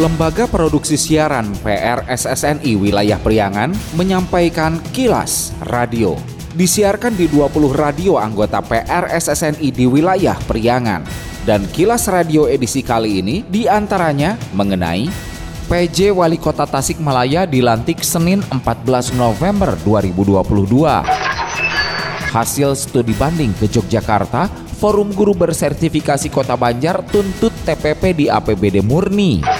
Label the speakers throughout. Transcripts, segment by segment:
Speaker 1: Lembaga Produksi Siaran PRSSNI Wilayah Priangan menyampaikan kilas radio. Disiarkan di 20 radio anggota PRSSNI di wilayah Priangan. Dan kilas radio edisi kali ini di antaranya mengenai PJ Wali Kota Tasikmalaya dilantik Senin 14 November 2022. Hasil studi banding ke Yogyakarta Forum Guru Bersertifikasi Kota Banjar tuntut TPP di APBD murni.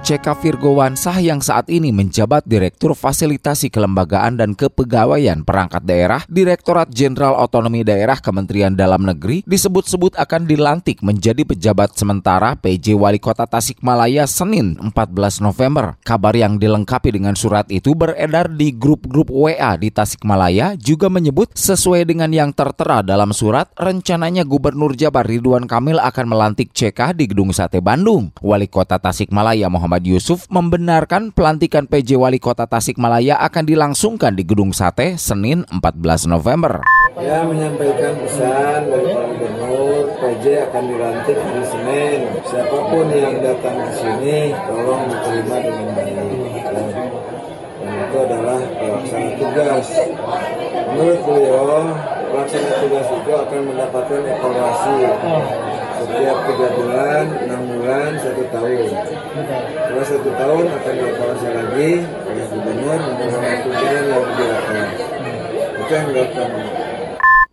Speaker 1: CK Virgowansah yang saat ini menjabat Direktur Fasilitasi Kelembagaan dan Kepegawaian Perangkat Daerah Direktorat Jenderal Otonomi Daerah Kementerian Dalam Negeri disebut-sebut akan dilantik menjadi pejabat sementara PJ Wali Kota Tasikmalaya Senin 14 November. Kabar yang dilengkapi dengan surat itu beredar di grup-grup WA di Tasikmalaya juga menyebut sesuai dengan yang tertera dalam surat rencananya Gubernur Jabar Ridwan Kamil akan melantik CK di Gedung Sate Bandung. Wali Kota Tasikmalaya Muhammad Muhammad Yusuf membenarkan pelantikan PJ Wali Kota Tasikmalaya akan dilangsungkan di Gedung Sate Senin 14 November.
Speaker 2: Ya menyampaikan pesan dari Gubernur, PJ akan dilantik hari Senin. Siapa pun yang datang ke sini, tolong diterima dengan baik. Dan itu adalah pelaksana tugas. Menurut beliau, pelaksana tugas itu akan mendapatkan evaluasi setiap tiga bulan, enam bulan, satu tahun. Setelah satu tahun akan dievaluasi lagi oleh gubernur dengan pimpinan yang dilakukan. Itu yang dilakukan.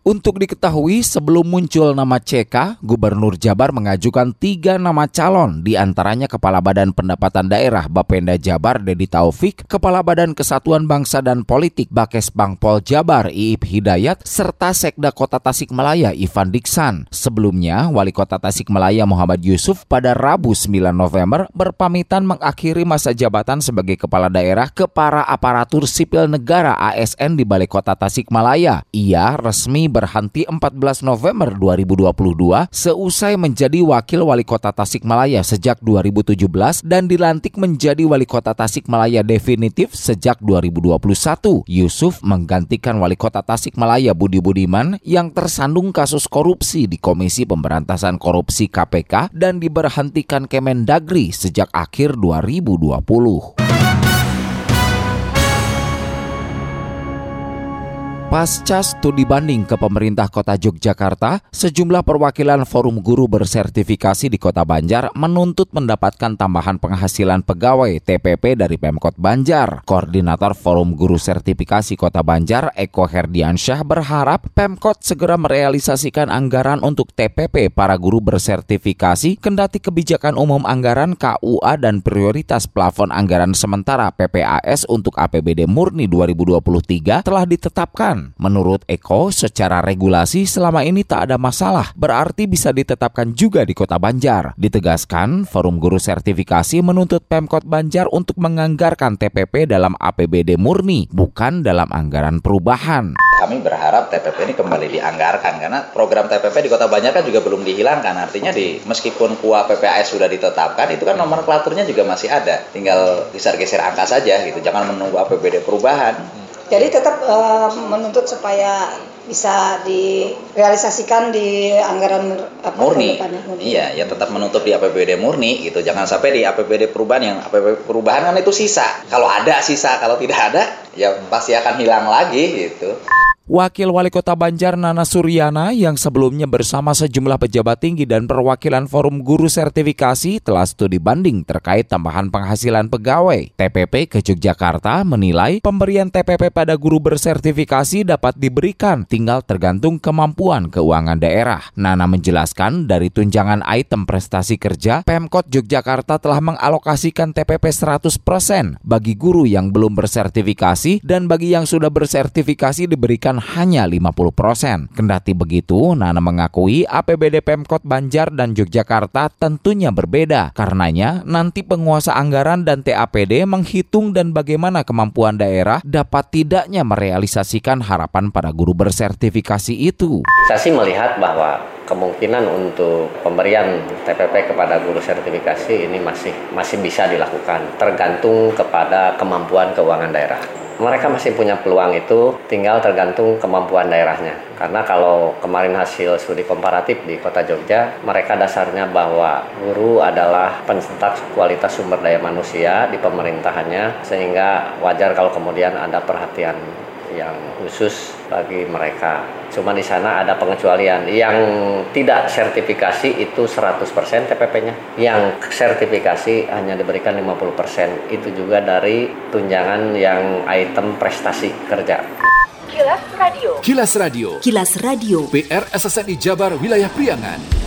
Speaker 1: Untuk diketahui, sebelum muncul nama CK, Gubernur Jabar mengajukan tiga nama calon, di antaranya Kepala Badan Pendapatan Daerah Bapenda Jabar Dedi Taufik, Kepala Badan Kesatuan Bangsa dan Politik Bakes Bangpol Jabar Iip Hidayat, serta Sekda Kota Tasikmalaya Ivan Diksan. Sebelumnya, Wali Kota Tasikmalaya Muhammad Yusuf pada Rabu 9 November berpamitan mengakhiri masa jabatan sebagai Kepala Daerah ke para aparatur sipil negara ASN di Balai Kota Tasikmalaya. Ia resmi berhenti 14 November 2022 seusai menjadi wakil wali kota Tasikmalaya sejak 2017 dan dilantik menjadi wali kota Tasikmalaya definitif sejak 2021. Yusuf menggantikan wali kota Tasikmalaya Budi Budiman yang tersandung kasus korupsi di Komisi Pemberantasan Korupsi KPK dan diberhentikan Kemendagri sejak akhir 2020. Pasca studi banding ke pemerintah kota Yogyakarta, sejumlah perwakilan forum guru bersertifikasi di kota Banjar menuntut mendapatkan tambahan penghasilan pegawai TPP dari Pemkot Banjar. Koordinator forum guru sertifikasi kota Banjar, Eko Herdiansyah berharap Pemkot segera merealisasikan anggaran untuk TPP para guru bersertifikasi kendati kebijakan umum anggaran KUA dan prioritas plafon anggaran sementara PPAS untuk APBD murni 2023 telah ditetapkan Menurut Eko, secara regulasi selama ini tak ada masalah, berarti bisa ditetapkan juga di Kota Banjar. Ditegaskan, Forum Guru Sertifikasi menuntut Pemkot Banjar untuk menganggarkan TPP dalam APBD murni, bukan dalam anggaran perubahan.
Speaker 3: Kami berharap TPP ini kembali dianggarkan karena program TPP di Kota Banjar kan juga belum dihilangkan. Artinya di meskipun kuah PPAS sudah ditetapkan, itu kan nomenklaturnya juga masih ada. Tinggal geser-geser angka saja gitu. Jangan menunggu APBD perubahan.
Speaker 4: Jadi tetap uh, menuntut supaya bisa direalisasikan di anggaran
Speaker 3: apa, murni. murni. Iya, ya tetap menutup di APBD murni gitu. Jangan sampai di APBD perubahan yang APBD perubahan kan itu sisa. Kalau ada sisa, kalau tidak ada ya pasti akan hilang lagi gitu.
Speaker 1: Wakil Wali Kota Banjar Nana Suryana yang sebelumnya bersama sejumlah pejabat tinggi dan perwakilan Forum Guru Sertifikasi telah studi banding terkait tambahan penghasilan pegawai. TPP ke Yogyakarta menilai pemberian TPP pada guru bersertifikasi dapat diberikan tinggal tergantung kemampuan keuangan daerah. Nana menjelaskan dari tunjangan item prestasi kerja, Pemkot Yogyakarta telah mengalokasikan TPP 100% bagi guru yang belum bersertifikasi dan bagi yang sudah bersertifikasi diberikan hanya 50%. Kendati begitu, Nana mengakui APBD Pemkot Banjar dan Yogyakarta tentunya berbeda. Karenanya, nanti penguasa anggaran dan TAPD menghitung dan bagaimana kemampuan daerah dapat tidaknya merealisasikan harapan pada guru bersertifikasi itu.
Speaker 5: Saya sih melihat bahwa
Speaker 6: kemungkinan untuk pemberian TPP kepada guru sertifikasi ini masih masih bisa dilakukan tergantung kepada kemampuan keuangan daerah mereka masih punya peluang itu tinggal tergantung kemampuan daerahnya. Karena kalau kemarin hasil studi komparatif di kota Jogja mereka dasarnya bahwa guru adalah pencetak kualitas sumber daya manusia di pemerintahannya sehingga wajar kalau kemudian ada perhatian yang khusus bagi mereka. Cuma di sana ada pengecualian. Yang tidak sertifikasi itu 100% TPP-nya. Yang sertifikasi hanya diberikan 50%. Itu juga dari tunjangan yang item prestasi kerja.
Speaker 7: Kilas Radio. Kilas Radio.
Speaker 5: Kilas Radio.
Speaker 7: PR SSNI Jabar Wilayah Priangan.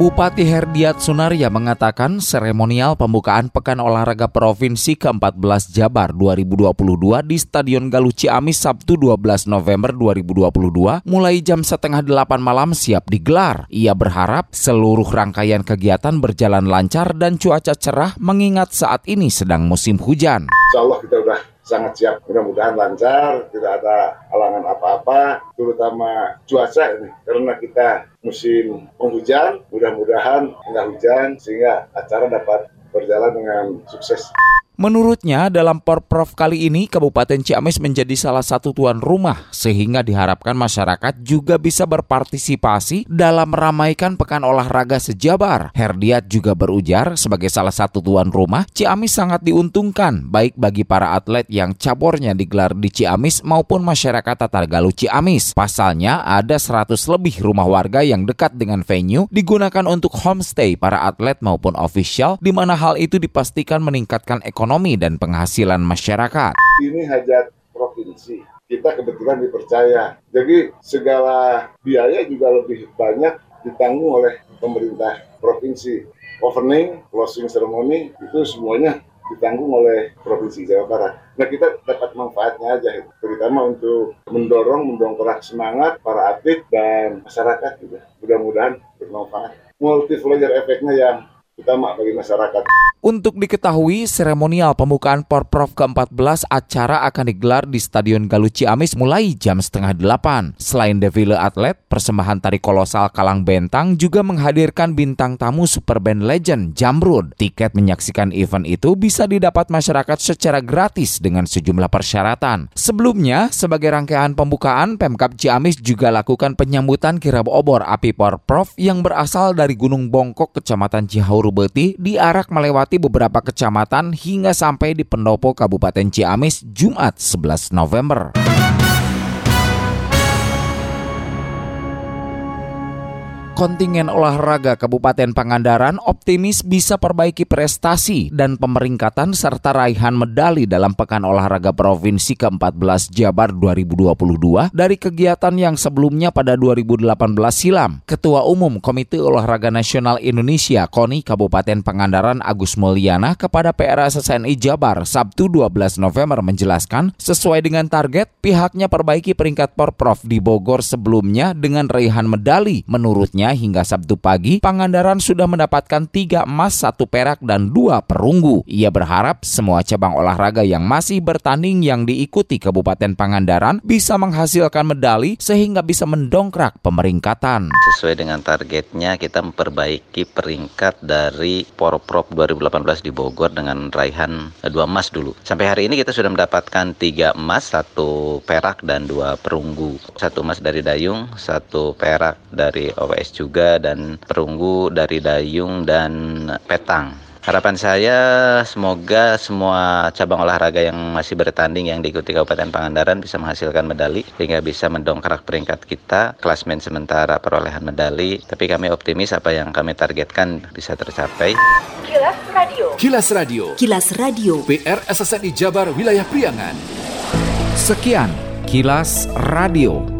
Speaker 1: Bupati Herdiat Sunaria mengatakan seremonial pembukaan Pekan Olahraga Provinsi ke-14 Jabar 2022 di Stadion Galuh Ciamis Sabtu 12 November 2022 mulai jam setengah delapan malam siap digelar. Ia berharap seluruh rangkaian kegiatan berjalan lancar dan cuaca cerah mengingat saat ini sedang musim hujan.
Speaker 8: Insya Allah kita udah sangat siap. Mudah-mudahan lancar, tidak ada halangan apa-apa, terutama cuaca ini. Karena kita musim penghujan, mudah-mudahan enggak hujan sehingga acara dapat berjalan dengan sukses.
Speaker 1: Menurutnya, dalam Porprov kali ini, Kabupaten Ciamis menjadi salah satu tuan rumah, sehingga diharapkan masyarakat juga bisa berpartisipasi dalam meramaikan Pekan Olahraga Sejabar. Herdiat juga berujar, sebagai salah satu tuan rumah, Ciamis sangat diuntungkan, baik bagi para atlet yang cabornya digelar di Ciamis maupun masyarakat Tatar Galuh Ciamis. Pasalnya, ada 100 lebih rumah warga yang dekat dengan venue digunakan untuk homestay para atlet maupun official, di mana hal itu dipastikan meningkatkan ekonomi ekonomi dan penghasilan masyarakat.
Speaker 8: Ini hajat provinsi. Kita kebetulan dipercaya. Jadi segala biaya juga lebih banyak ditanggung oleh pemerintah provinsi. Opening, closing ceremony itu semuanya ditanggung oleh Provinsi Jawa Barat. Nah kita dapat manfaatnya aja, terutama untuk mendorong, mendongkrak semangat para atlet dan masyarakat juga. Mudah-mudahan bermanfaat. Multiplier efeknya yang utama bagi masyarakat.
Speaker 1: Untuk diketahui, seremonial pembukaan Porprov ke-14 acara akan digelar di Stadion Galuh Ciamis mulai jam setengah delapan. Selain defile atlet, persembahan tari kolosal Kalang Bentang juga menghadirkan bintang tamu super band legend Jamrud. Tiket menyaksikan event itu bisa didapat masyarakat secara gratis dengan sejumlah persyaratan. Sebelumnya, sebagai rangkaian pembukaan, Pemkap Ciamis juga lakukan penyambutan kirab obor api Porprov yang berasal dari Gunung Bongkok, Kecamatan Cihauru Beti, diarak melewati melewati beberapa kecamatan hingga sampai di pendopo Kabupaten Ciamis Jumat 11 November. Kontingen olahraga Kabupaten Pangandaran optimis bisa perbaiki prestasi dan pemeringkatan serta raihan medali dalam Pekan Olahraga Provinsi ke-14 Jabar 2022 dari kegiatan yang sebelumnya pada 2018 silam. Ketua Umum Komite Olahraga Nasional Indonesia KONI Kabupaten Pangandaran Agus Mulyana kepada PRSSNI Jabar Sabtu 12 November menjelaskan sesuai dengan target pihaknya perbaiki peringkat Porprov di Bogor sebelumnya dengan raihan medali menurutnya hingga Sabtu pagi, Pangandaran sudah mendapatkan tiga emas, satu perak, dan dua perunggu. Ia berharap semua cabang olahraga yang masih bertanding yang diikuti Kabupaten Pangandaran bisa menghasilkan medali sehingga bisa mendongkrak pemeringkatan.
Speaker 3: Sesuai dengan targetnya, kita memperbaiki peringkat dari Porprov 2018 di Bogor dengan raihan dua emas dulu. Sampai hari ini kita sudah mendapatkan tiga emas, satu perak, dan dua perunggu. Satu emas dari Dayung, satu perak dari OWS juga dan perunggu dari dayung dan petang. Harapan saya semoga semua cabang olahraga yang masih bertanding yang diikuti Kabupaten Pangandaran bisa menghasilkan medali sehingga bisa mendongkrak peringkat kita klasmen sementara perolehan medali. Tapi kami optimis apa yang kami targetkan bisa tercapai.
Speaker 7: Kilas Radio. Kilas Radio.
Speaker 5: Kilas Radio.
Speaker 7: PR SSNI Jabar Wilayah Priangan.
Speaker 1: Sekian Kilas Radio.